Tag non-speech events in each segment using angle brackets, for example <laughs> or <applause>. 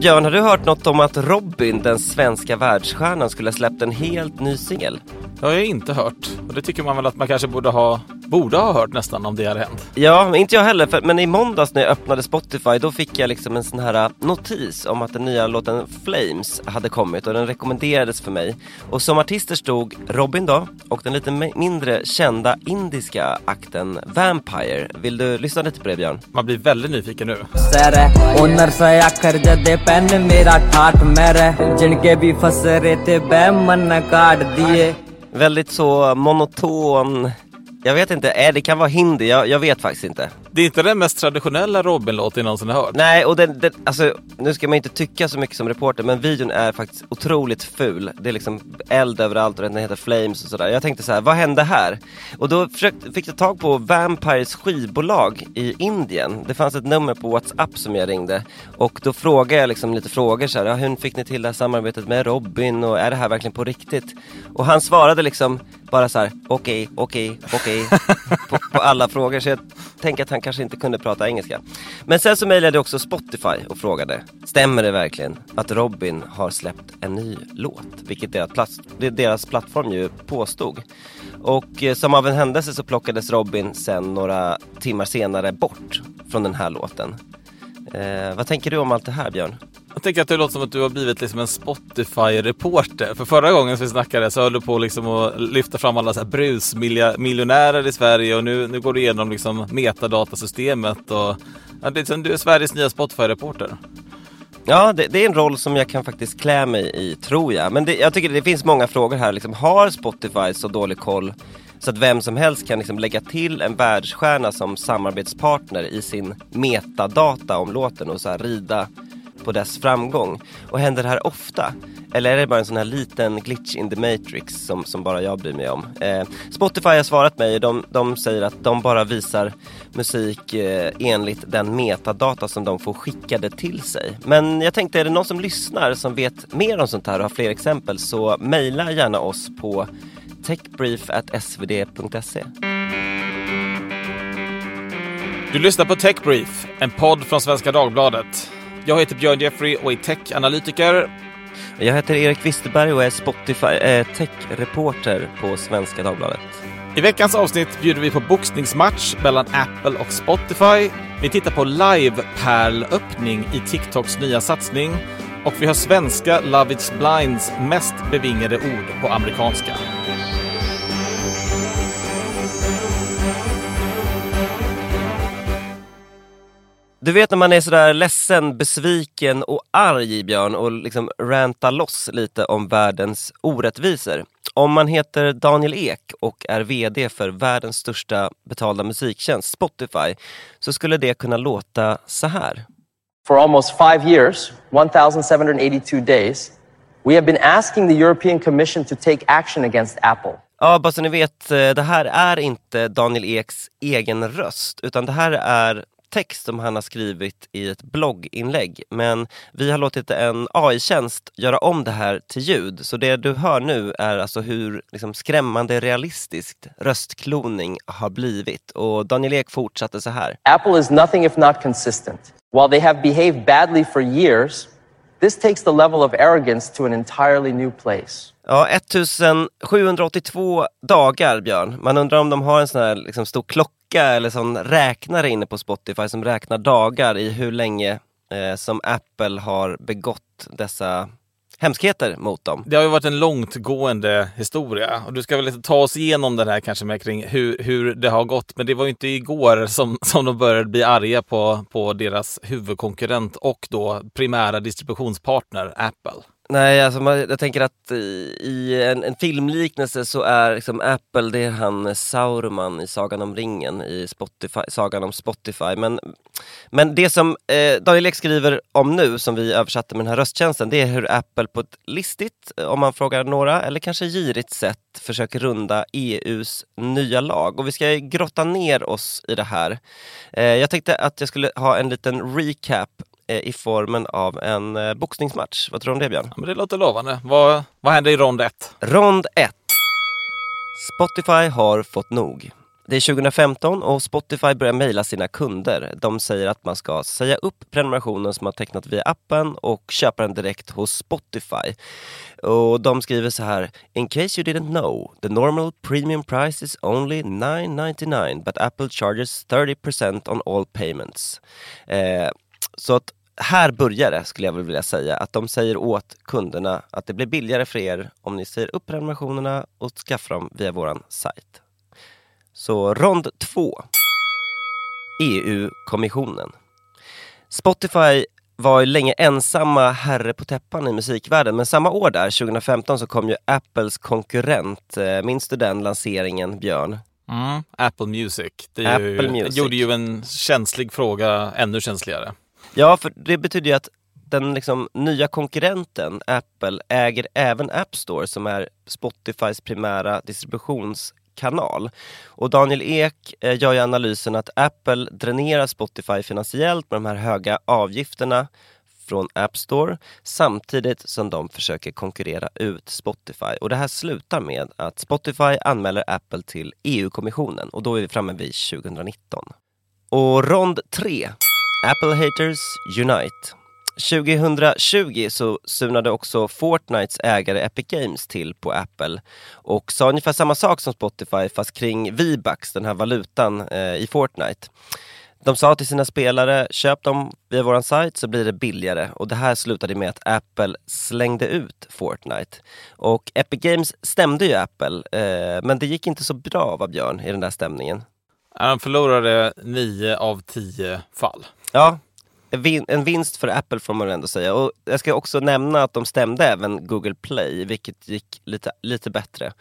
Björn, har du hört något om att Robin, den svenska världsstjärnan, skulle ha släppt en helt ny singel? Det har jag inte hört. Och det tycker man väl att man kanske borde ha, borde ha hört nästan om det hade hänt. Ja, inte jag heller. För, men i måndags när jag öppnade Spotify då fick jag liksom en sån här äh, notis om att den nya låten Flames hade kommit och den rekommenderades för mig. Och som artister stod Robin då och den lite mindre kända indiska akten Vampire. Vill du lyssna lite på det Björn? Man blir väldigt nyfiken nu. Väldigt så monoton jag vet inte, äh, det kan vara hindi, jag, jag, vet faktiskt inte. Det är inte den mest traditionella Robin-låt jag någonsin har hört. Nej, och den, den, alltså, nu ska man inte tycka så mycket som reporter, men videon är faktiskt otroligt ful. Det är liksom eld överallt och den heter Flames och sådär. Jag tänkte så här, vad hände här? Och då försökte, fick jag tag på Vampires skivbolag i Indien. Det fanns ett nummer på WhatsApp som jag ringde och då frågade jag liksom lite frågor så här, ja, hur fick ni till det här samarbetet med Robin och är det här verkligen på riktigt? Och han svarade liksom bara så här, okej, okej, okej på, på alla frågor. Så jag tänker att han kanske inte kunde prata engelska. Men sen så mejlade jag också Spotify och frågade, stämmer det verkligen att Robin har släppt en ny låt? Vilket deras, plats, deras plattform ju påstod. Och eh, som av en händelse så plockades Robin sen några timmar senare bort från den här låten. Eh, vad tänker du om allt det här Björn? Jag tänker att det låter som att du har blivit liksom en Spotify-reporter. För förra gången som vi snackade så höll du på liksom att lyfta fram alla så här brusmiljonärer i Sverige och nu, nu går du igenom liksom metadatasystemet och ja, det är liksom, du är Sveriges nya Spotify-reporter. Ja, det, det, är en roll som jag kan faktiskt klä mig i, tror jag. Men det, jag tycker det finns många frågor här. Liksom, har Spotify så dålig koll så att vem som helst kan liksom lägga till en världsstjärna som samarbetspartner i sin metadata om låten och så här rida på dess framgång. Och händer det här ofta? Eller är det bara en sån här liten glitch in the matrix som, som bara jag bryr mig om? Eh, Spotify har svarat mig, de, de säger att de bara visar musik eh, enligt den metadata som de får skickade till sig. Men jag tänkte, är det någon som lyssnar som vet mer om sånt här och har fler exempel så mejla gärna oss på techbrief.svd.se. Du lyssnar på Techbrief, en podd från Svenska Dagbladet. Jag heter Björn Jeffrey och är tech-analytiker. Jag heter Erik Wisterberg och är Spotify eh, tech-reporter på Svenska Dagbladet. I veckans avsnitt bjuder vi på boxningsmatch mellan Apple och Spotify. Vi tittar på live-pärlöppning i TikToks nya satsning och vi har svenska Love It's Blinds mest bevingade ord på amerikanska. Du vet när man är sådär ledsen, besviken och arg Björn och liksom rantar loss lite om världens orättvisor. Om man heter Daniel Ek och är VD för världens största betalda musiktjänst Spotify så skulle det kunna låta så här. For almost five years, 1782 days, we have been asking the European Commission to take action against Apple. Ja, bara så ni vet, eh, det här är inte Daniel Eks egen röst, utan det här är text som han har skrivit i ett blogginlägg. Men vi har låtit en AI-tjänst göra om det här till ljud. Så det du hör nu är alltså hur liksom, skrämmande realistiskt röstkloning har blivit. Och Daniel Ek fortsatte så här. Apple is nothing if not consistent. While they have behaved badly for years, this takes the level of arrogance to an entirely new place. Ja, 1782 dagar, Björn. Man undrar om de har en sån här liksom, stor klocka eller sån räknare inne på Spotify som räknar dagar i hur länge eh, som Apple har begått dessa hemskheter mot dem. Det har ju varit en långtgående historia och du ska väl ta oss igenom den här kanske med kring hur, hur det har gått. Men det var ju inte igår som, som de började bli arga på, på deras huvudkonkurrent och då primära distributionspartner Apple. Nej, alltså man, jag tänker att i en, en, filmliknelse så är liksom Apple, det är han eh, Sauruman i Sagan om ringen i Spotify, Sagan om Spotify. Men, men det som eh, Daniel Ek skriver om nu, som vi översatte med den här rösttjänsten, det är hur Apple på ett listigt, eh, om man frågar några, eller kanske girigt sätt försöker runda EUs nya lag. Och vi ska grotta ner oss i det här. Eh, jag tänkte att jag skulle ha en liten recap i formen av en eh, boxningsmatch. Vad tror du om det Björn? Ja, men det låter lovande. Vad, vad händer i rond 1? Rond 1. Spotify har fått nog. Det är 2015 och Spotify börjar mejla sina kunder. De säger att man ska säga upp prenumerationen som man tecknat via appen och köpa den direkt hos Spotify. Och de skriver så här. In case you didn't know, the normal premium price is only 9.99 but Apple charges 30% on all payments. Eh, så att här börjar det skulle jag vilja säga, att de säger åt kunderna att det blir billigare för er om ni säger upp prenumerationerna och skaffar dem via våran sajt. Så rond 2. EU-kommissionen. Spotify var ju länge ensamma herre på täppan i musikvärlden men samma år där, 2015, så kom ju Apples konkurrent. Eh, minns du den lanseringen, Björn? Mm, Apple Music. Det Apple ju, Music. gjorde ju en känslig fråga ännu känsligare. Ja, för det betyder ju att den liksom nya konkurrenten Apple äger även App Store som är Spotifys primära distributionskanal. Och Daniel Ek eh, gör ju analysen att Apple dränerar Spotify finansiellt med de här höga avgifterna från App Store samtidigt som de försöker konkurrera ut Spotify. Och det här slutar med att Spotify anmäler Apple till EU-kommissionen och då är vi framme vid 2019. Och rond 3. Apple Haters Unite. 2020 så sunade också Fortnites ägare Epic Games till på Apple och sa ungefär samma sak som Spotify fast kring V-Bucks, den här valutan eh, i Fortnite. De sa till sina spelare, köp dem via våran sajt så blir det billigare. Och det här slutade med att Apple slängde ut Fortnite. Och Epic Games stämde ju Apple, eh, men det gick inte så bra va Björn, i den där stämningen? Han förlorade 9 av 10 fall. Ja, en vinst för Apple får man ändå säga. Och jag ska också nämna att de stämde även Google Play, vilket gick lite, lite bättre.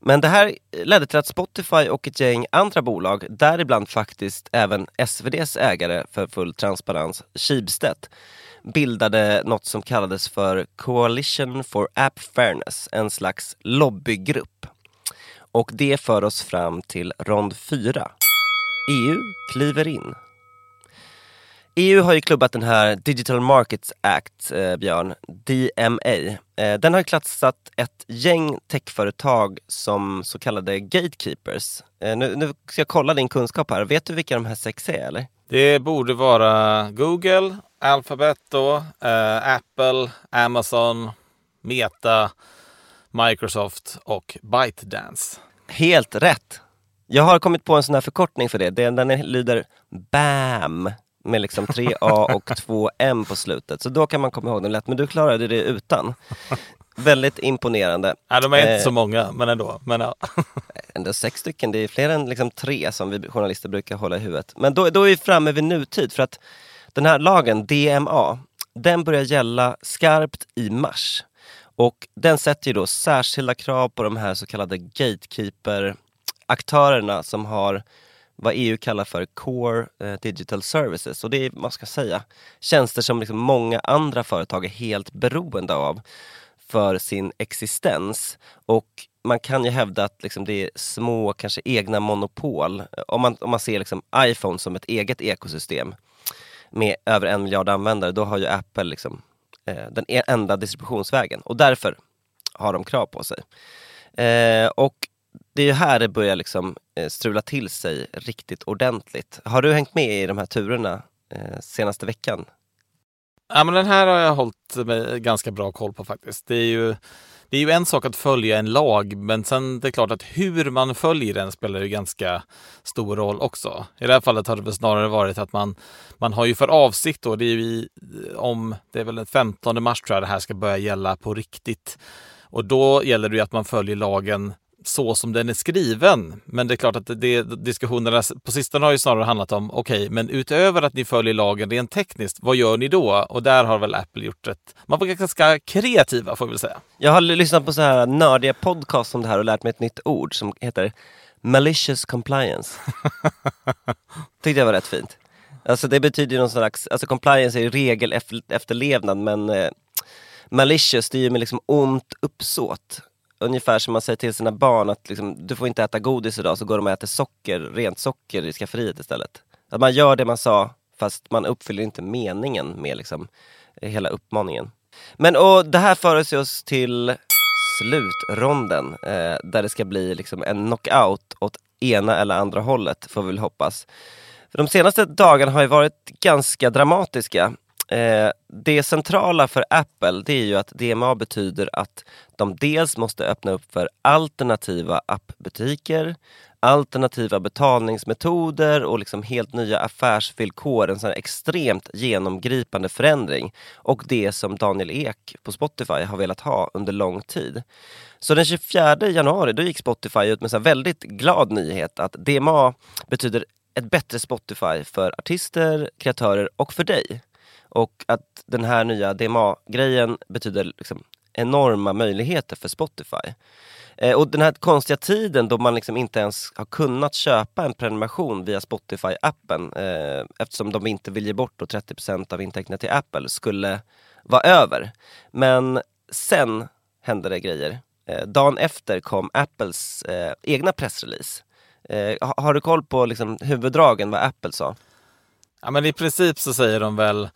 Men det här ledde till att Spotify och ett gäng andra bolag, däribland faktiskt även SVDs ägare för full transparens, Schibsted, bildade något som kallades för Coalition for App Fairness, en slags lobbygrupp. Och det för oss fram till rond 4. EU kliver in. EU har ju klubbat den här Digital Markets Act, eh, Björn, DMA. Eh, den har klassat ett gäng techföretag som så kallade gatekeepers. Eh, nu, nu ska jag kolla din kunskap här. Vet du vilka de här sex är eller? Det borde vara Google, Alphabet då, eh, Apple, Amazon, Meta, Microsoft och ByteDance. Helt rätt! Jag har kommit på en sån här förkortning för det. Den, den lyder BAM med liksom tre A och två M på slutet. Så då kan man komma ihåg den lätt. Men du klarade det utan. Väldigt imponerande. Nej, de är inte Eh, så många, men ändå. Men, ja. <laughs> Ändå sex stycken, det är fler än liksom tre som vi journalister brukar hålla i huvudet. Men då, då är vi framme vid nutid för att den här lagen, DMA, den börjar gälla skarpt i mars. Och den sätter ju då särskilda krav på de här så kallade gatekeeper-aktörerna som har vad EU kallar för Core eh, Digital Services. Och det är, vad ska jag säga, tjänster som liksom många andra företag är helt beroende av för sin existens. Och man kan ju hävda att liksom det är små, kanske egna monopol. Om man, om man ser liksom iPhone som ett eget ekosystem med över en miljard användare, då har ju Apple liksom, eh, den e-, enda distributionsvägen. Och därför har de krav på sig. Eh, och det är ju här det börjar liksom, eh, strula till sig riktigt ordentligt. Har du hängt med i de här turerna eh, senaste veckan? Ja, men den här har jag hållit mig ganska bra koll på faktiskt. Det är ju, det är ju en sak att följa en lag, men sen det är klart att hur man följer den spelar ju ganska stor roll också. I det här fallet har det väl snarare varit att man, man har ju för avsikt då, det är ju i, om, det är väl den 15 mars tror jag det här ska börja gälla på riktigt. Och då gäller det ju att man följer lagen så som den är skriven. Men det är klart att det, diskussionerna på sistone har ju snarare handlat om, okej, men utöver att ni följer lagen rent tekniskt, vad gör ni då? Och där har väl Apple gjort ett, man var ganska kreativa får vi väl säga. Jag har lyssnat på så här nördiga podcast om det här och lärt mig ett nytt ord som heter malicious compliance. <laughs> Tyckte jag var rätt fint. Alltså det betyder ju någon slags, alltså compliance är ju regel efter, efterlevnad men eh, malicious det är ju med liksom ont uppsåt. Ungefär som man säger till sina barn att liksom, du får inte äta godis idag så går de och äter socker, rent socker i skafferiet istället. Att man gör det man sa fast man uppfyller inte meningen med liksom, eh, hela uppmaningen. Men och det här för oss till slutronden eh, där det ska bli liksom en knockout åt ena eller andra hållet, får vi väl hoppas. För de senaste dagarna har ju varit ganska dramatiska. Eh, det centrala för Apple det är ju att DMA betyder att de dels måste öppna upp för alternativa appbutiker, alternativa betalningsmetoder och liksom helt nya affärsvillkor. En sån extremt genomgripande förändring. Och det som Daniel Ek på Spotify har velat ha under lång tid. Så den 24 januari då gick Spotify ut med en väldigt glad nyhet att DMA betyder ett bättre Spotify för artister, kreatörer och för dig. Och att den här nya DMA-grejen betyder liksom enorma möjligheter för Spotify. Eh, och den här konstiga tiden då man liksom inte ens har kunnat köpa en prenumeration via Spotify-appen eh, eftersom de inte vill ge bort då 30% av intäkterna till Apple skulle vara över. Men sen hände det grejer. Eh, dagen efter kom Apples eh, egna pressrelease. Eh, har du koll på liksom, huvuddragen vad Apple sa? Ja men i princip så säger de väl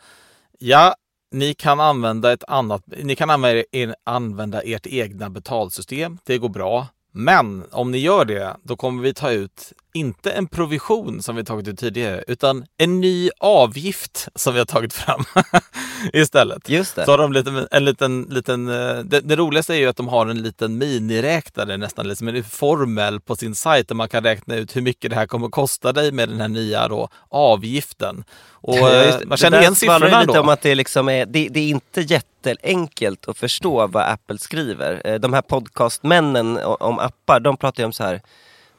Ja, ni kan använda ett annat, ni kan använda, använda ert egna betalsystem. Det går bra. Men om ni gör det, då kommer vi ta ut inte en provision som vi tagit ut tidigare, utan en ny avgift som vi har tagit fram <laughs> <laughs> istället. Just det. Så har de lite, en liten, liten eh, det, det, roligaste är ju att de har en liten miniräknare, nästan liksom en formel på sin sajt där man kan räkna ut hur mycket det här kommer kosta dig med den här nya då, avgiften. Och ja, man känner igen siffrorna lite då. om att det, liksom är, det, det är inte jätteenkelt att förstå vad Apple skriver. Eh, de här podcastmännen om appar, de pratar ju om så här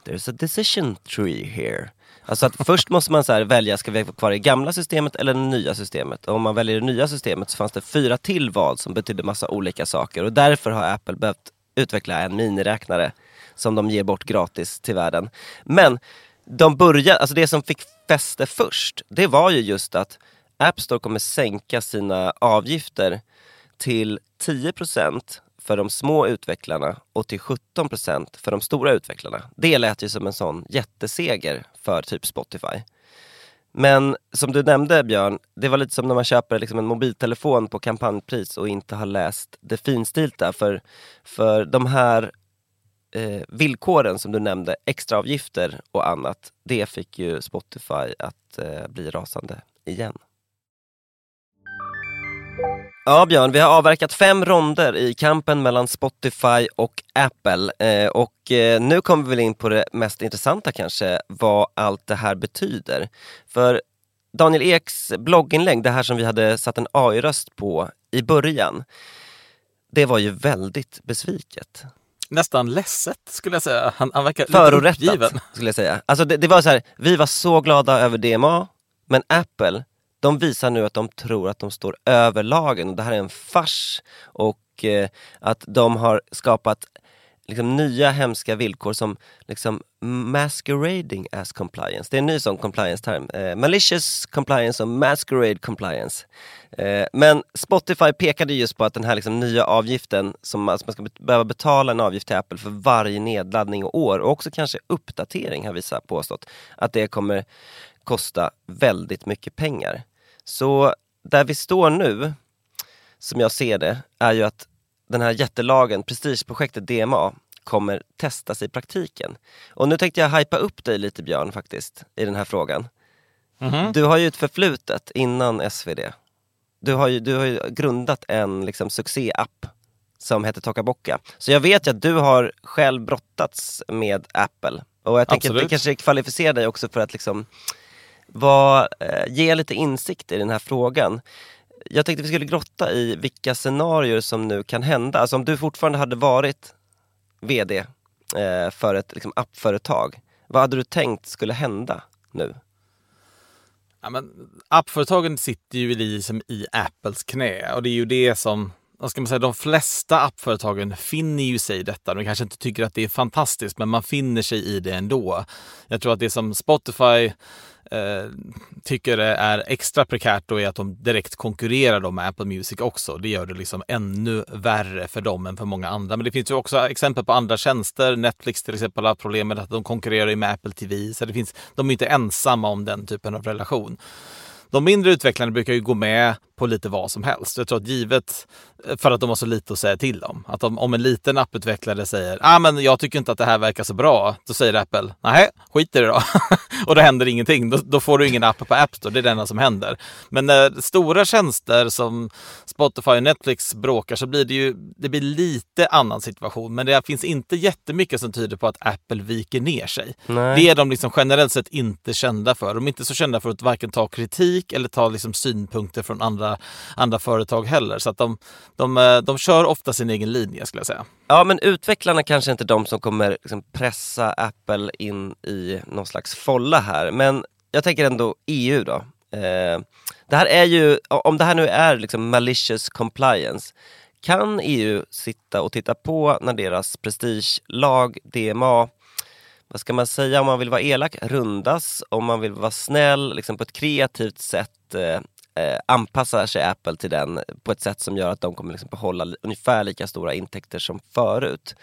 There's a decision tree here. Alltså att först måste man så välja, ska vi vara kvar i gamla systemet eller det nya systemet? Och om man väljer det nya systemet så fanns det fyra till val som betydde massa olika saker. Och därför har Apple behövt utveckla en miniräknare som de ger bort gratis till världen. Men de började, alltså det som fick fäste först, det var ju just att App Store kommer sänka sina avgifter till 10 för de små utvecklarna och till 17% för de stora utvecklarna. Det lät ju som en sån jätteseger för typ Spotify. Men som du nämnde Björn, det var lite som när man köper liksom en mobiltelefon på kampanjpris och inte har läst det finstilta. För, för de här eh, villkoren som du nämnde, extraavgifter och annat, det fick ju Spotify att eh, bli rasande igen. Ja Björn, vi har avverkat fem ronder i kampen mellan Spotify och Apple eh, och eh, nu kommer vi in på det mest intressanta kanske, vad allt det här betyder. För Daniel Eks blogginlägg, det här som vi hade satt en AI-röst på i början, det var ju väldigt besviket. Nästan ledset skulle jag säga. Han, han verkar Förorättat skulle jag säga. Alltså det, det var så här, vi var så glada över DMA, men Apple de visar nu att de tror att de står över lagen och det här är en fars och eh, att de har skapat liksom, nya hemska villkor som liksom, masquerading as compliance. Det är en ny sån compliance-term. Eh, malicious compliance och masquerade compliance. Eh, men Spotify pekade just på att den här liksom, nya avgiften, som alltså, man ska behöva betala en avgift till Apple för varje nedladdning och år och också kanske uppdatering har vissa påstått, att det kommer kosta väldigt mycket pengar. Så där vi står nu, som jag ser det, är ju att den här jättelagen, prestigeprojektet DMA, kommer testas i praktiken. Och nu tänkte jag hypa upp dig lite Björn faktiskt, i den här frågan. Mm -hmm. Du har ju ett förflutet innan SvD. Du har ju, du har ju grundat en liksom, succé-app som heter Tokabocka. Så jag vet ju att du har själv brottats med Apple. Och jag tänker Absolut. att det kanske kvalificerar dig också för att liksom vad, eh, ge lite insikt i den här frågan. Jag tänkte vi skulle grotta i vilka scenarier som nu kan hända. Alltså om du fortfarande hade varit VD eh, för ett liksom, appföretag, vad hade du tänkt skulle hända nu? Ja, men, appföretagen sitter ju liksom i Apples knä och det är ju det som vad ska man säga, de flesta appföretagen finner ju sig i detta. De kanske inte tycker att det är fantastiskt, men man finner sig i det ändå. Jag tror att det som Spotify eh, tycker är extra prekärt då är att de direkt konkurrerar då med Apple Music också. Det gör det liksom ännu värre för dem än för många andra. Men det finns ju också exempel på andra tjänster. Netflix till exempel har problem med att de konkurrerar med Apple TV. Så det finns, de är inte ensamma om den typen av relation. De mindre utvecklarna brukar ju gå med på lite vad som helst. Jag tror att givet, för att de har så lite att säga till om. Att om, om en liten apputvecklare säger ah, men jag tycker inte att det här verkar så bra, då säger Apple nej, skit i det då. <laughs> och då händer ingenting. Då, då, får du ingen app på App Store, det är det enda som händer. Men när stora tjänster som Spotify och Netflix bråkar så blir det ju det blir lite annan situation. Men det finns inte jättemycket som tyder på att Apple viker ner sig. Nej. Det är de liksom generellt sett inte kända för. De är inte så kända för att varken ta kritik eller ta liksom synpunkter från andra, andra företag heller. Så att de, de, eh, de kör ofta sin egen linje skulle jag säga. Ja men utvecklarna kanske inte är de som kommer liksom pressa Apple in i någon slags folla här. Men jag tänker ändå EU då. Eh, det här är ju, om det här nu är liksom malicious compliance, kan EU sitta och titta på när deras prestigelag, DMA, vad ska man säga om man vill vara elak, rundas, om man vill vara snäll, liksom på ett kreativt sätt eh, eh, anpassar sig Apple till den på ett sätt som gör att de kommer liksom behålla ungefär lika stora intäkter som förut.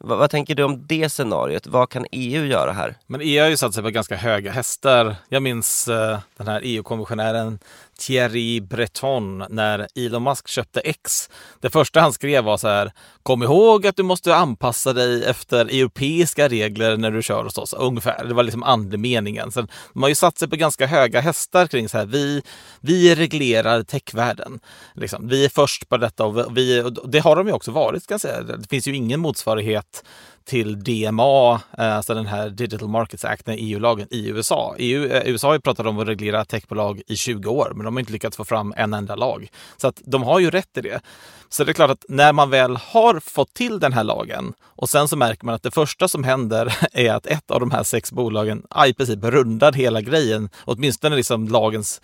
V vad tänker du om det scenariot? Vad kan EU göra här? Men EU har ju satt sig på ganska höga hästar. Jag minns eh, den här EU-kommissionären Thierry Breton när Elon Musk köpte X. Det första han skrev var så här. Kom ihåg att du måste anpassa dig efter europeiska regler när du kör hos oss. Ungefär. Det var liksom andemeningen. Sen, de har ju satt sig på ganska höga hästar kring så här. Vi, vi reglerar techvärlden. Liksom. Vi är först på detta och, vi, och det har de ju också varit. Ska jag säga. Det finns ju ingen motsvarighet till DMA, eh, alltså den här Digital Markets Act, den EU-lagen i USA. EU, eh, USA har ju pratat om att reglera techbolag i 20 år, men de har inte lyckats få fram en enda lag. Så att de har ju rätt i det. Så det är klart att när man väl har fått till den här lagen och sen så märker man att det första som händer <laughs> är att ett av de här sex bolagen i princip rundar hela grejen, åtminstone liksom lagens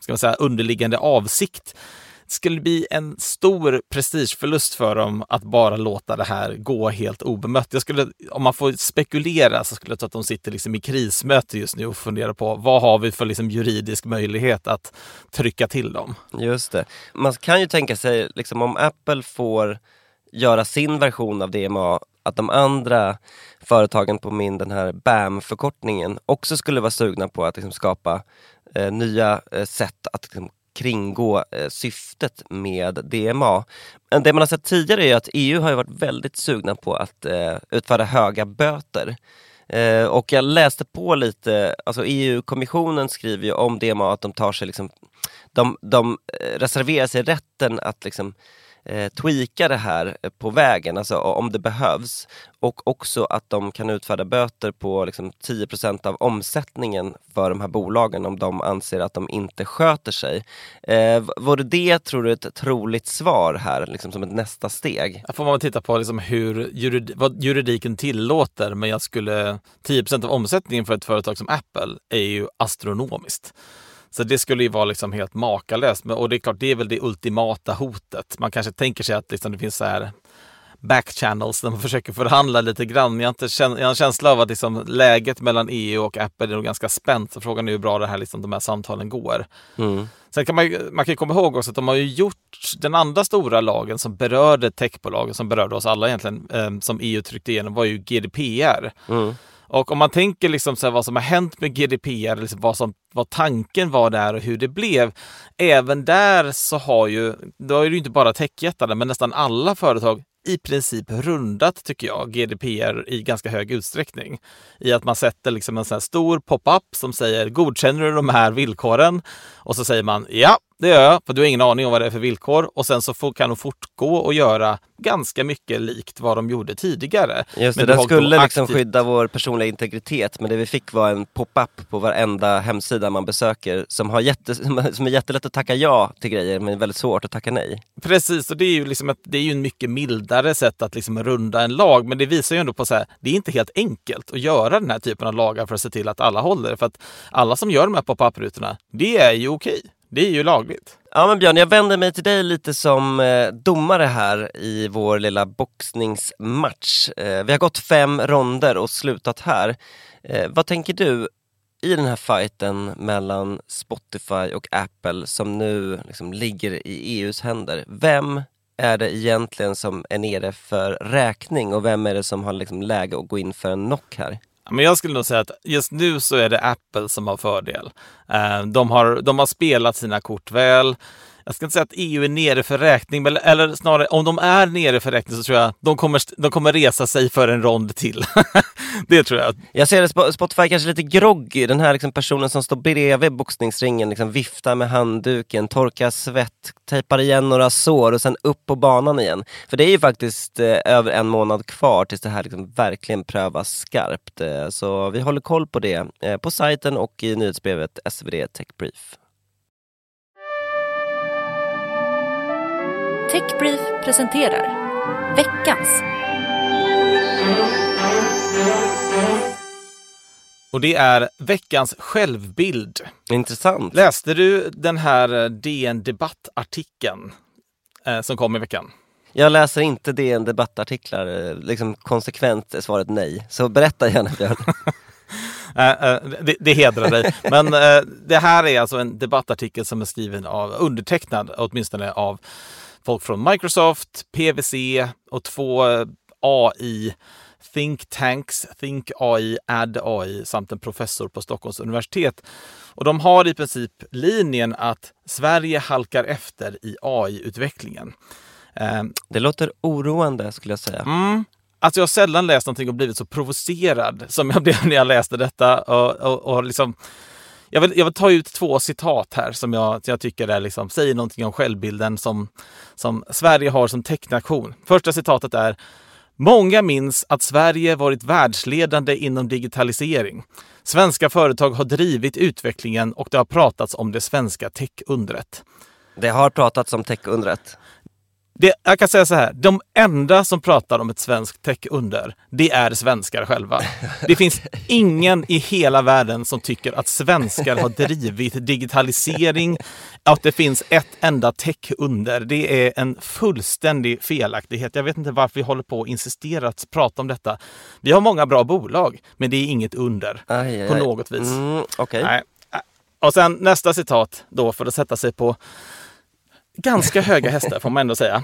ska man säga, underliggande avsikt skulle bli en stor prestigeförlust för dem att bara låta det här gå helt obemött. Jag skulle, om man får spekulera så skulle jag tro att de sitter liksom i krismöte just nu och funderar på vad har vi för liksom juridisk möjlighet att trycka till dem. Just det. Man kan ju tänka sig, liksom, om Apple får göra sin version av DMA att de andra företagen på min den här BAM-förkortningen också skulle vara sugna på att liksom, skapa eh, nya eh, sätt att liksom, kringgå eh, syftet med DMA. Men det man har sett tidigare är att EU har varit väldigt sugna på att eh, utfärda höga böter. Eh, och jag läste på lite, alltså EU-kommissionen skriver ju om DMA att de tar sig liksom, de, de eh, reserverar sig rätten att liksom eh, tweaka det här på vägen, alltså om det behövs. Och också att de kan utfärda böter på liksom, 10% av omsättningen för de här bolagen om de anser att de inte sköter sig. Eh, vore det, tror du, ett troligt svar här, liksom som ett nästa steg? Här får man titta på liksom hur jurid vad juridiken tillåter, men jag skulle 10% av omsättningen för ett företag som Apple är ju astronomiskt. Så det skulle ju vara liksom helt makalöst. Och det är klart, det är väl det ultimata hotet. Man kanske tänker sig att liksom det finns så här backchannels där man <laughs> försöker förhandla lite grann. Jag har, inte jag har en känsla av att liksom läget mellan EU och Apple är nog ganska spänt. Så frågan är hur bra det här, liksom, de här samtalen går. Mm. Sen kan man, man kan komma ihåg också att de har ju gjort den andra stora lagen som berörde techbolagen, som berörde oss alla egentligen, eh, som EU tryckte igenom, var ju GDPR. Mm. Och om man tänker liksom så vad som har hänt med GDPR, liksom vad, som, vad tanken var där och hur det blev. Även där så har ju, då är det ju inte bara techjättarna, men nästan alla företag i princip rundat, tycker jag, GDPR i ganska hög utsträckning. I att man sätter liksom en sån här stor pop-up som säger godkänner du de här villkoren? Och så säger man ja, det gör jag, för du har ingen aning om vad det är för villkor. Och sen så får, kan de fortgå och göra ganska mycket likt vad de gjorde tidigare. Just det, det skulle liksom skydda vår personliga integritet, men det vi fick var en pop-up på varenda hemsida man besöker som, har jätte, <laughs> som är jättelätt att tacka ja till grejer, men väldigt svårt att tacka nej. Precis, och det är ju, liksom ett, det är ju en mycket mildare sätt att liksom runda en lag, men det visar ju ändå på att det är inte helt enkelt att göra den här typen av lagar för att se till att alla håller. För att alla som gör de här pop-up-rutorna, det är ju okej. Det är ju lagligt. Ja men Björn, jag vänder mig till dig lite som eh, domare här i vår lilla boxningsmatch. Eh, vi har gått fem ronder och slutat här. Eh, vad tänker du i den här fighten mellan Spotify och Apple som nu liksom ligger i EUs händer? Vem är det egentligen som är nere för räkning och vem är det som har liksom läge att gå in för en knock här? Men jag skulle nog säga att just nu så är det Apple som har fördel. Eh, de har, de har spelat sina kort väl jag ska inte säga att EU är nere för räkning, men, eller snarare om de är nere för räkning så tror jag de kommer, de kommer resa sig för en rond till. <laughs> det tror jag. Jag ser det, Spotify kanske lite groggy, den här liksom personen som står bredvid boxningsringen, liksom viftar med handduken, torkar svett, tejpar igen några sår och sen upp på banan igen. För det är ju faktiskt eh, över en månad kvar tills det här liksom verkligen prövas skarpt. Eh, så vi håller koll på det eh, på sajten och i nyhetsbrevet SvD Tech Brief. Techbrief presenterar veckans Och det är veckans självbild. Intressant. Läste du den här eh, DN Debatt-artikeln eh, som kom i veckan? Jag läser inte DN Debattartiklar, eh, liksom konsekvent är svaret nej. Så berätta gärna Björn. <laughs> Eh, det, det hedrar dig. Men det här är alltså en debattartikel som är skriven av, undertecknad åtminstone av folk från Microsoft, PWC och två AI think tanks, Think AI, Add AI samt en professor på Stockholms universitet. Och de har i princip linjen att Sverige halkar efter i AI-utvecklingen. Det låter oroande skulle jag säga. Mm. Alltså jag har sällan läst någonting och blivit så provocerad som jag blev när jag läste detta. Och, och, och liksom, jag, vill, jag vill ta ut två citat här som jag, jag tycker är liksom, säger någonting om självbilden som, som Sverige har som technation. Första citatet är Många minns att Sverige varit världsledande inom digitalisering. Svenska företag har drivit utvecklingen och det har pratats om det svenska techundret. Det har pratats om techundret. Det, jag kan säga så här, de enda som pratar om ett svenskt tech-under, det är svenskar själva. Det finns ingen i hela världen som tycker att svenskar har drivit digitalisering, att det finns ett enda tech-under. Det är en fullständig felaktighet. Jag vet inte varför vi håller på och insisterar att prata om detta. Vi har många bra bolag, men det är inget under aj, aj, på något vis. Mm, okay. Och sen nästa citat då för att sätta sig på ganska höga hästar får man ändå säga.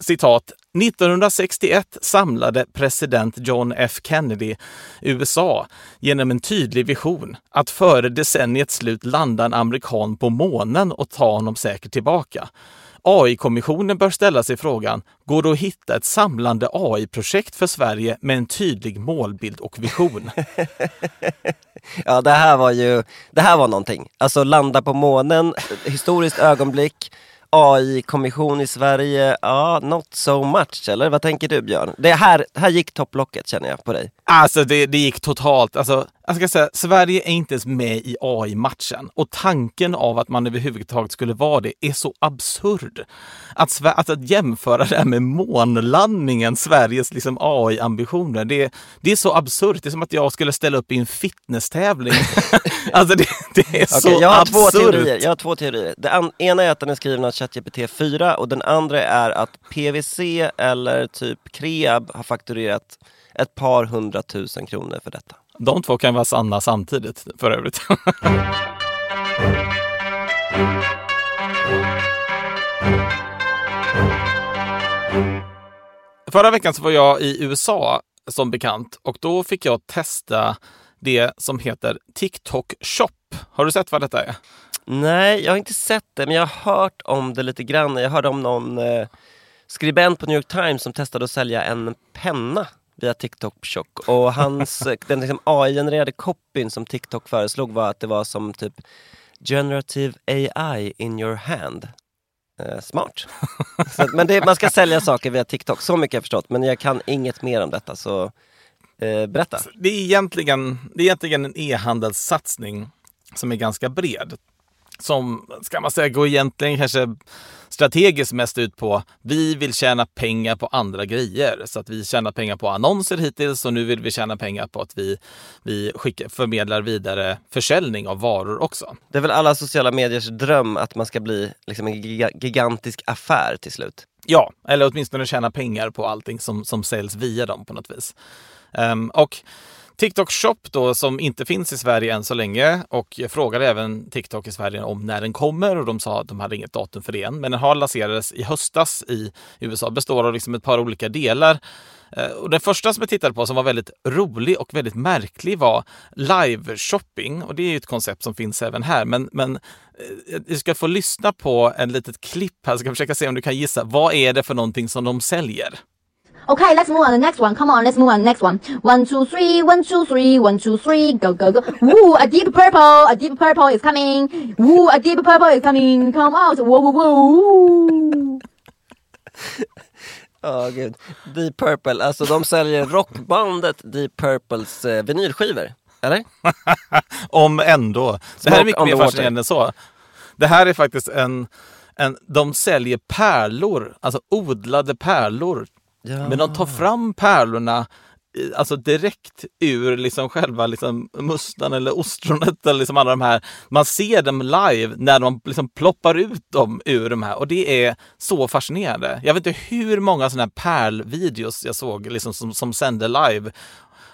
Citat. 1961 samlade president John F Kennedy USA genom en tydlig vision att före decenniets slut landa en amerikan på månen och ta honom säkert tillbaka. AI-kommissionen bör ställa sig frågan, går det att hitta ett samlande AI-projekt för Sverige med en tydlig målbild och vision? <laughs> ja, det här var ju, det här var någonting. Alltså landa på månen, historiskt ögonblick, AI-kommission i Sverige, ja, not so much eller? Vad tänker du Björn? Det här, här gick topplocket känner jag på dig. Alltså det, det gick totalt. Alltså, jag ska säga, Sverige är inte ens med i AI-matchen. Och tanken av att man överhuvudtaget skulle vara det är så absurd. Att, att, att jämföra det här med månlandningen, Sveriges liksom AI-ambitioner, det, det är så absurt. Det är som att jag skulle ställa upp i en fitnesstävling. <laughs> alltså det, det är okay, så jag har absurt. Två teorier. Jag har två teorier. Det ena är att den är skriven av ChatGPT 4 och den andra är att PVC eller typ Kreab har fakturerat ett par hundratusen kronor för detta. De två kan vara sanna samtidigt för övrigt. <laughs> Förra veckan så var jag i USA som bekant och då fick jag testa det som heter TikTok Shop. Har du sett vad detta är? Nej, jag har inte sett det, men jag har hört om det lite grann. Jag hörde om någon eh, skribent på New York Times som testade att sälja en penna via TikTok Shop. Och hans, <laughs> den liksom AI-genererade copyn som TikTok föreslog var att det var som typ Generative AI in your hand. Eh, smart. <laughs> så, men det, man ska sälja saker via TikTok, så mycket har jag förstått. Men jag kan inget mer om detta, så eh, berätta. Det är, egentligen, det är egentligen en e-handelssatsning som är ganska bred som, ska man säga, går egentligen kanske strategiskt mest ut på vi vill tjäna pengar på andra grejer. Så att vi tjänar pengar på annonser hittills och nu vill vi tjäna pengar på att vi, vi skickar, förmedlar vidare försäljning av varor också. Det är väl alla sociala mediers dröm att man ska bli liksom en gigantisk affär till slut? Ja, eller åtminstone tjäna pengar på allting som, som säljs via dem på något vis. Um, och TikTok Shop då som inte finns i Sverige än så länge och jag frågade även TikTok i Sverige om när den kommer och de sa att de hade inget datum för det än. Men den har lanserades i höstas i USA, består av liksom ett par olika delar. Eh, och den första som jag tittade på som var väldigt rolig och väldigt märklig var live-shopping. Och det är ju ett koncept som finns även här. Men, men eh, du ska få lyssna på en litet klipp här, så ska jag försöka se om du kan gissa. Vad är det för någonting som de säljer? Okay, let's move on to the next one. Come on, let's move on to the next one. One, two, three, one, two, three, one, two, three, go, go, go. Woo, a deep purple, a deep purple is coming. Woo, a deep purple is coming. Come out. Whoa, whoa, whoa. Ja, gud. Deep Purple, alltså de säljer rockbandet Deep Purples eh, vinylskivor. Eller? <laughs> Om ändå. Det här är mycket mer fascinerande än så. Det här är faktiskt en, en... De säljer pärlor, alltså odlade pärlor. Ja. Men de tar fram pärlorna alltså direkt ur liksom själva liksom mustan eller ostronet eller liksom alla de här. Man ser dem live när de liksom ploppar ut dem ur de här och det är så fascinerande. Jag vet inte hur många sådana här pärlvideos jag såg liksom som, som sände live.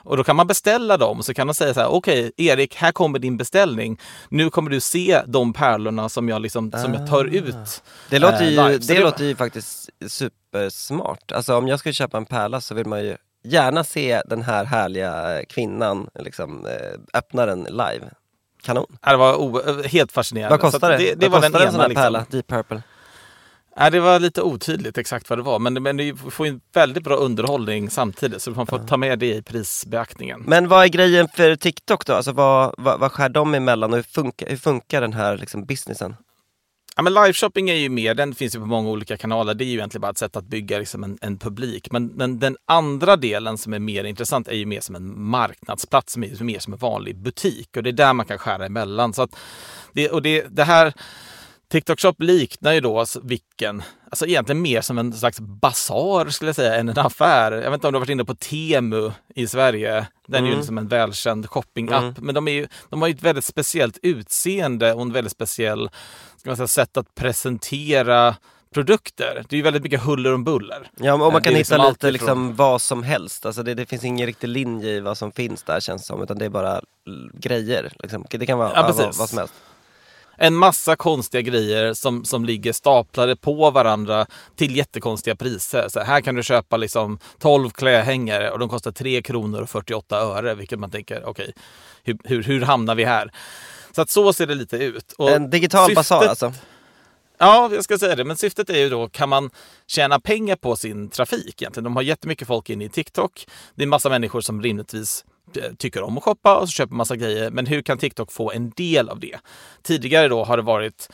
Och då kan man beställa dem så kan de säga så här, okej Erik, här kommer din beställning. Nu kommer du se de pärlorna som jag, liksom, som jag tar ut. Det låter eh, ju, det det låter ju faktiskt supersmart. Alltså om jag skulle köpa en pärla så vill man ju gärna se den här härliga kvinnan liksom, eh, öppna den live. Kanon. Det var helt fascinerande. Vad kostar det? Det, det Vad var den kostar en sån här Liksom. pärla, Deep Purple? Ja, det var lite otydligt exakt vad det var, men, men det får ju en väldigt bra underhållning samtidigt, så man får ta med det i prisbeaktningen. Men vad är grejen för TikTok då? Alltså vad, vad, vad skär de emellan och hur funkar, hur funkar den här liksom, businessen? Ja, men liveshopping är ju mer, den finns ju på många olika kanaler. Det är ju egentligen bara ett sätt att bygga liksom en, en publik. Men, men den andra delen som är mer intressant är ju mer som en marknadsplats, som är mer som en vanlig butik. Och det är där man kan skära emellan. Så att det, och det, det här TikTok Shop liknar ju då vilken, alltså egentligen mer som en slags basar skulle jag säga än en affär. Jag vet inte om du har varit inne på Temu i Sverige. Den är ju liksom en välkänd shoppingapp. Men de, är ju, de har ju ett väldigt speciellt utseende och en väldigt speciell ska man säga, sätt att presentera produkter. Det är ju väldigt mycket huller om buller. Ja, och man Det kan hitta liksom lite liksom vad som helst. Alltså det, det finns ingen riktig linje i vad som finns där känns det som. Utan det är bara grejer. Liksom. Det kan vara Ja, vad, vad som helst. En massa konstiga grejer som, som ligger staplade på varandra till jättekonstiga priser. Så här kan du köpa liksom 12 klädhängare och de kostar 3 kronor och 48 öre, vilket man tänker, okej, hur, hur, hur hamnar vi här? Så att så ser det lite ut. Och En digital syftet- basar alltså. Ja, jag ska säga det. Men syftet är ju då, kan man tjäna pengar på sin trafik egentligen? De har jättemycket folk inne i TikTok. Det är massa människor som rimligtvis tycker om att shoppa och så köper massa grejer. Men hur kan TikTok få en del av det? Tidigare då har det varit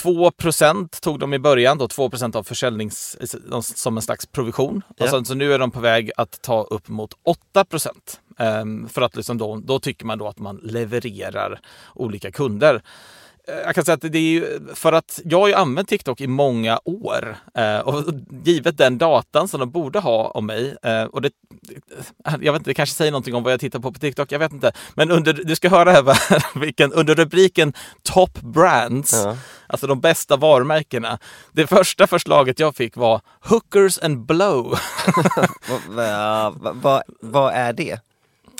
2% tog de i början, då 2% av försäljnings som en slags provision. Och sen, så nu är de på väg att ta upp mot 8 um, För att liksom då, då tycker man då att man levererar olika kunder. Eh, Jag kan säga att det är ju för att jag har ju använt TikTok i många år eh, och givet den datan som de borde ha om mig eh, och det, jag vet inte, det kanske säger någonting om vad jag tittar på på TikTok, jag vet inte. Men under, du ska höra här <laughs> vilken, under rubriken Top Brands, Ja. alltså de bästa varumärkena. Det första förslaget jag fick var Hookers and Blow. <laughs> <laughs> Vad, vad, vad är det?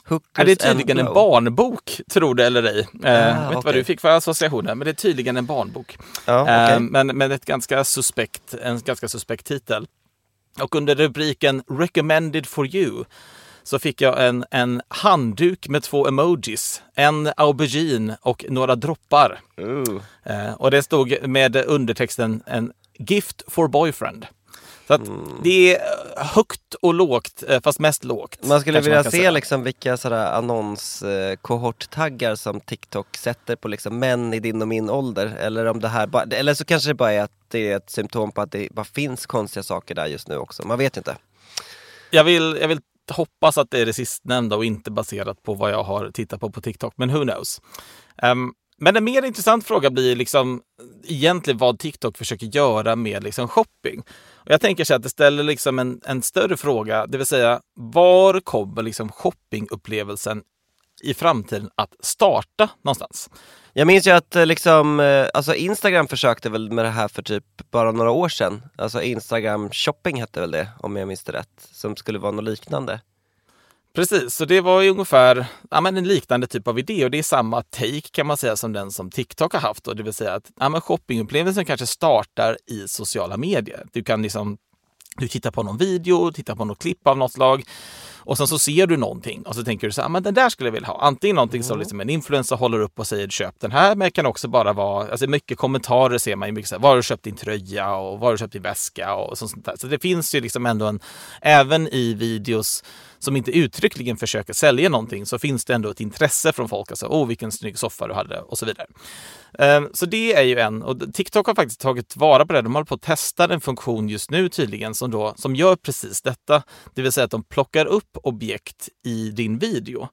Hookers det är tydligen en barnbok, tror det eller ej. Eh, Ah, vet inte vad du fick för associationer, men det är tydligen en barnbok. Okej. Eh, men, men ett ganska suspekt, en ganska suspekt titel. Och under rubriken Recommended for you så fick jag en, en handduk med två emojis. En aubergine och några droppar. Eh, och det stod med undertexten en Gift for boyfriend. Så att det är högt och lågt, eh, fast mest lågt. Man skulle vilja kan se säga. liksom vilka sådär annons eh, som TikTok sätter på liksom män i din och min ålder. Eller, om det här bara, eller så kanske det bara är att det är ett symptom på att det bara finns konstiga saker där just nu också. Man vet inte. jag, vill, jag vill hoppas att det är det sistnämnda och inte baserat på vad jag har tittat på på TikTok, men who knows. Ehm, men en mer intressant fråga blir liksom egentligen vad TikTok försöker göra med liksom shopping. Och jag tänker så att det ställer liksom en, en större fråga, det vill säga var kommer liksom shoppingupplevelsen i framtiden att starta någonstans? Jag minns ju att eh, liksom, eh, alltså Instagram försökte väl med det här för typ bara några år sedan. Alltså Instagram shopping hette väl det, om jag minns det rätt. Som skulle vara något liknande. Precis, så det var ju ungefär ja, men en liknande typ av idé och det är samma take kan man säga som den som TikTok har haft. Då, det vill säga att ja, men shoppingupplevelsen kanske startar i sociala medier. Du kan liksom du tittar på någon video, tittar på något klipp av något slag och sen så ser du någonting och så tänker du så här, men den där skulle jag vilja ha. Antingen någonting som liksom en influencer håller upp och säger köp den här, men det kan också bara vara, alltså mycket kommentarer ser man ju mycket så här, var har du köpt din tröja och var har du köpt din väska och sånt där. Så det finns ju liksom ändå en, även i videos som inte uttryckligen försöker sälja någonting så finns det ändå ett intresse från folk. Alltså, åh vilken snygg soffa du hade och så vidare. Ehm, så det är ju en, och TikTok har faktiskt tagit vara på det. De håller på att testa en funktion just nu tydligen som, då, som gör precis detta. Det vill säga att de plockar upp objekt i din video.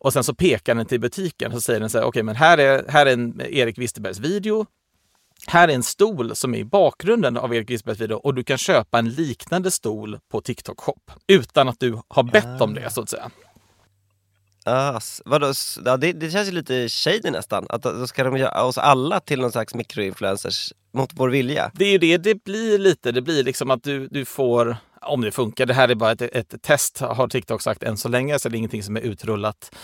Och sen så pekar den till butiken och säger den så här, okej men här är, här är en Erik Wisterbergs video. Här är en stol som är i bakgrunden av Erik Wisterbergs video och du kan köpa en liknande stol på TikTok shop utan att du har bett om det så att säga. Ah, s- vadå, ja, det, det känns ju lite shady nästan. Att då ska de göra oss alla till någon slags mikroinfluencers mot vår vilja. Det är ju det det blir lite. Det blir liksom att du, du får, om det funkar, det här är bara ett, ett test har TikTok sagt än så länge, så det är ingenting som är utrullat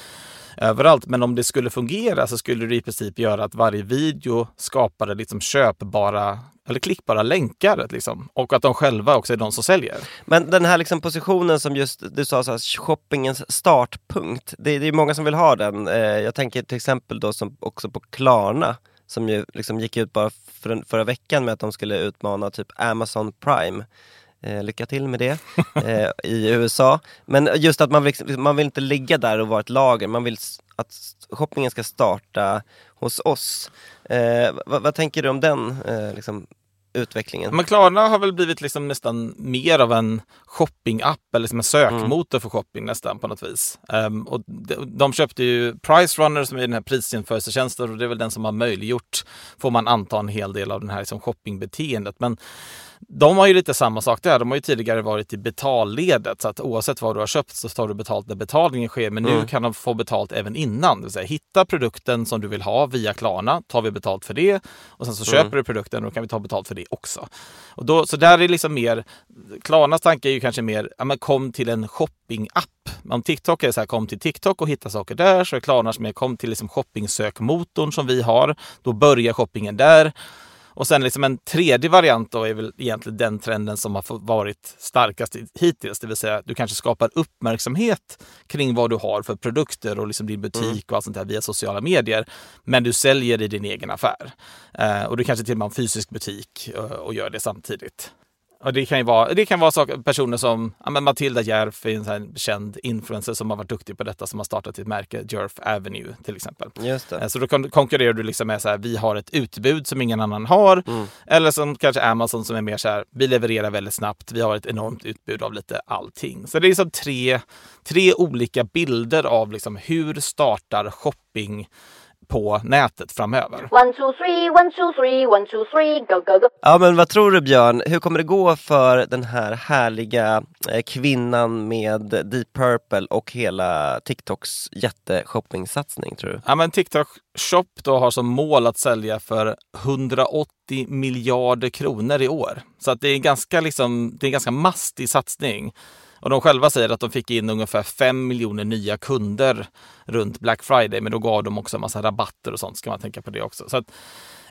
överallt. Men om det skulle fungera så skulle det i princip göra att varje video skapade liksom köpbara eller klickbara länkar. Liksom. Och att de själva också är de som säljer. Men den här liksom positionen som just du sa, så här, shoppingens startpunkt. Det, det är många som vill ha den. Eh, jag tänker till exempel då som också på Klarna. Som ju liksom gick ut bara för, förra veckan med att de skulle utmana typ Amazon Prime. Eh, lycka till med det eh, i USA. Men just att man vill, liksom- man vill inte ligga där och vara ett lager. Man vill att shoppingen ska starta hos oss. Eh, vad, vad tänker du om den eh, liksom, utvecklingen? Men Klarna har väl blivit liksom nästan mer av en shoppingapp eller som en sökmotor för shopping nästan på något vis. Ehm, och de, de köpte ju Price Runner som är den här prisjämförelsetjänsten och det är väl den som har möjliggjort, får man anta, en hel del av den här liksom shoppingbeteendet. Men de har ju lite samma sak där. De har ju tidigare varit i betalledet så att oavsett vad du har köpt så tar du betalt när betalningen sker. Men nu kan de få betalt även innan. Det vill säga hitta produkten som du vill ha via Klarna, tar vi betalt för det och sen så köper du produkten och då kan vi ta betalt för det också. Och då, så där är liksom mer, Klarnas tanke är ju kanske mer, ja, men kom till en shoppingapp. Om TikTok är så här, kom till TikTok och hitta saker där, så är Klarnas mer, kom till liksom shoppingsökmotorn som vi har. Då börjar shoppingen där. Och sen liksom en tredje variant då är väl egentligen den trenden som har varit starkast hittills. Det vill säga att du kanske skapar uppmärksamhet kring vad du har för produkter och liksom din butik och allt sånt där via sociala medier. Men du säljer i din egen affär. Eh, och du kanske till och med har en fysisk butik eh, och gör det samtidigt. Och det kan ju vara, det kan vara saker, personer som ja, men Matilda Järf är en sån känd influencer som har varit duktig på detta som har startat ett märke, Jerf Avenue till exempel. Just det. Eh, Så då kon- konkurrerar du liksom med så här, vi har ett utbud som ingen annan har. Eller som kanske Amazon som är mer så här, vi levererar väldigt snabbt, vi har ett enormt utbud av lite allting. Så det är liksom tre, tre olika bilder av liksom hur startar shopping på nätet framöver. One, two, three, one, two, three, one, two, three, go, go, go. Ja men vad tror du Björn, hur kommer det gå för den här härliga eh, kvinnan med Deep Purple och hela TikToks jätteshoppingsatsning tror du? Ja, men TikTok Shop då har som mål att sälja för 180 miljarder kronor i år. Så att det är en ganska, liksom, det är en ganska mastig satsning. Och de själva säger att de fick in ungefär 5 miljoner nya kunder runt Black Friday, men då gav de också en massa rabatter och sånt, ska man tänka på det också. Så att,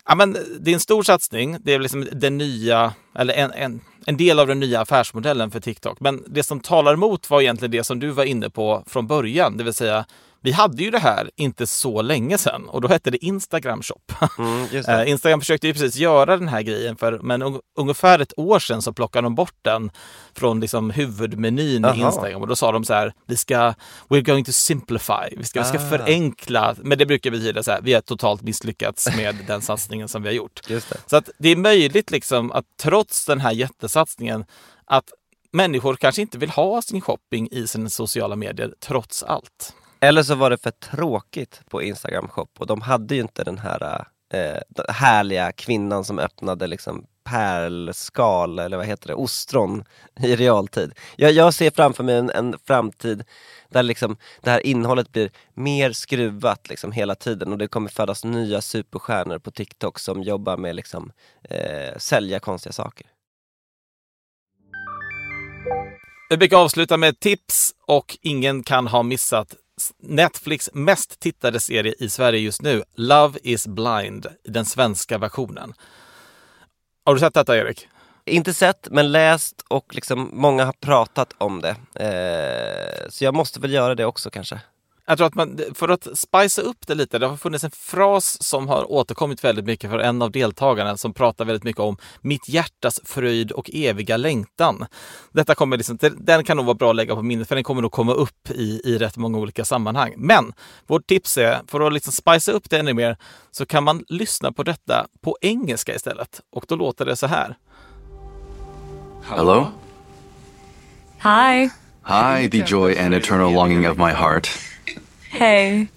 ja, men det är en stor satsning. Det är liksom den nya, eller en, en, en del av den nya affärsmodellen för TikTok. Men det som talar emot var egentligen det som du var inne på från början, det vill säga vi hade ju det här inte så länge sedan och då hette det Instagram Shop. Mm. <laughs> Eh, Instagram försökte ju precis göra den här grejen för men un- ungefär ett år sedan så plockade de bort den från liksom huvudmenyn i Jaha. Instagram och då sa de så här, vi ska, we're going to simplify, vi ska, vi ska Ah. förenkla, men det brukar betyda så här, vi har totalt misslyckats med den <laughs> satsningen som vi har gjort. Så att det är möjligt liksom att trots den här jättesatsningen att människor kanske inte vill ha sin shopping i sina sociala medier trots allt. Eller så var det för tråkigt på Instagram shop och de hade ju inte den här eh, den härliga kvinnan som öppnade liksom pärlskal, eller vad heter det, ostron i realtid. Jag, jag ser framför mig en, en framtid där liksom det här innehållet blir mer skruvat liksom hela tiden och det kommer födas nya superstjärnor på TikTok som jobbar med liksom eh, sälja konstiga saker. Vi brukar avsluta med ett tips och ingen kan ha missat Netflix mest tittade serie i Sverige just nu, Love is blind, den svenska versionen. Har du sett detta Erik? Inte sett, men läst och liksom många har pratat om det. Eh, så jag måste väl göra det också kanske. Jag tror att man, för att spicea upp det lite, det har funnits en fras som har återkommit väldigt mycket för en av deltagarna som pratar väldigt mycket om mitt hjärtas fröjd och eviga längtan. Detta kommer liksom, den kan nog vara bra att lägga på minnet för den kommer nog komma upp i, i rätt många olika sammanhang. Men vårt tips är, för att liksom spicea upp det ännu mer, så kan man lyssna på detta på engelska istället. Och då låter det så här. Hello? Hi. Hi, the joy and eternal longing of my heart. Hey. <laughs>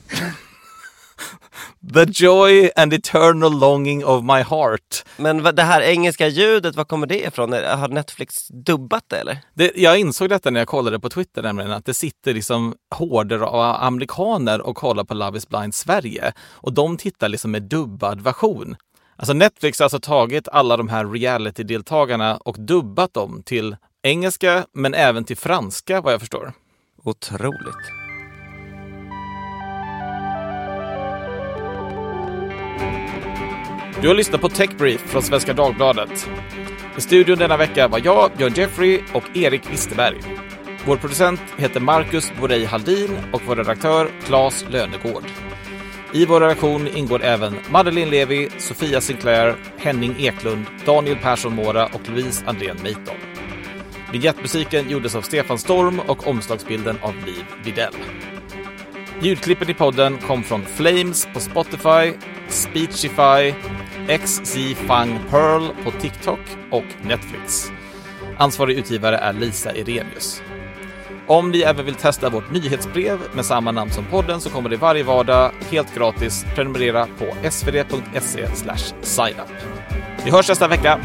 The joy and eternal longing of my heart. Men vad- det här engelska ljudet, var kommer det ifrån? Har Netflix dubbat det eller? Det, jag insåg detta när jag kollade på Twitter, nämligen att det sitter liksom horder av amerikaner och kollar på Love is blind Sverige. Och de tittar liksom med dubbad version. Alltså Netflix har alltså tagit alla de här reality-deltagarna och dubbat dem till engelska, men även till franska vad jag förstår. Otroligt. Du har lyssnat på Tech Brief från Svenska Dagbladet. I studion denna vecka var jag, Björn Jeffrey och Erik Wisterberg. Vår producent heter Marcus Borei Haldin och vår redaktör Claes Lönegård. I vår redaktion ingår även Madeleine Levi, Sofia Sinclair, Henning Eklund, Daniel Persson Mora och Louise Andrén Meiton. Vignettmusiken gjordes av Stefan Storm och omslagsbilden av Liv Videll. Ljudklippen i podden kom från Flames på Spotify, Speechify, XZ Fang Pearl på TikTok och Netflix. Ansvarig utgivare är Lisa Irenius. Om ni även vill testa vårt nyhetsbrev med samma namn som podden så kommer det varje vardag helt gratis. Prenumerera på svd.se signup. Vi hörs nästa vecka.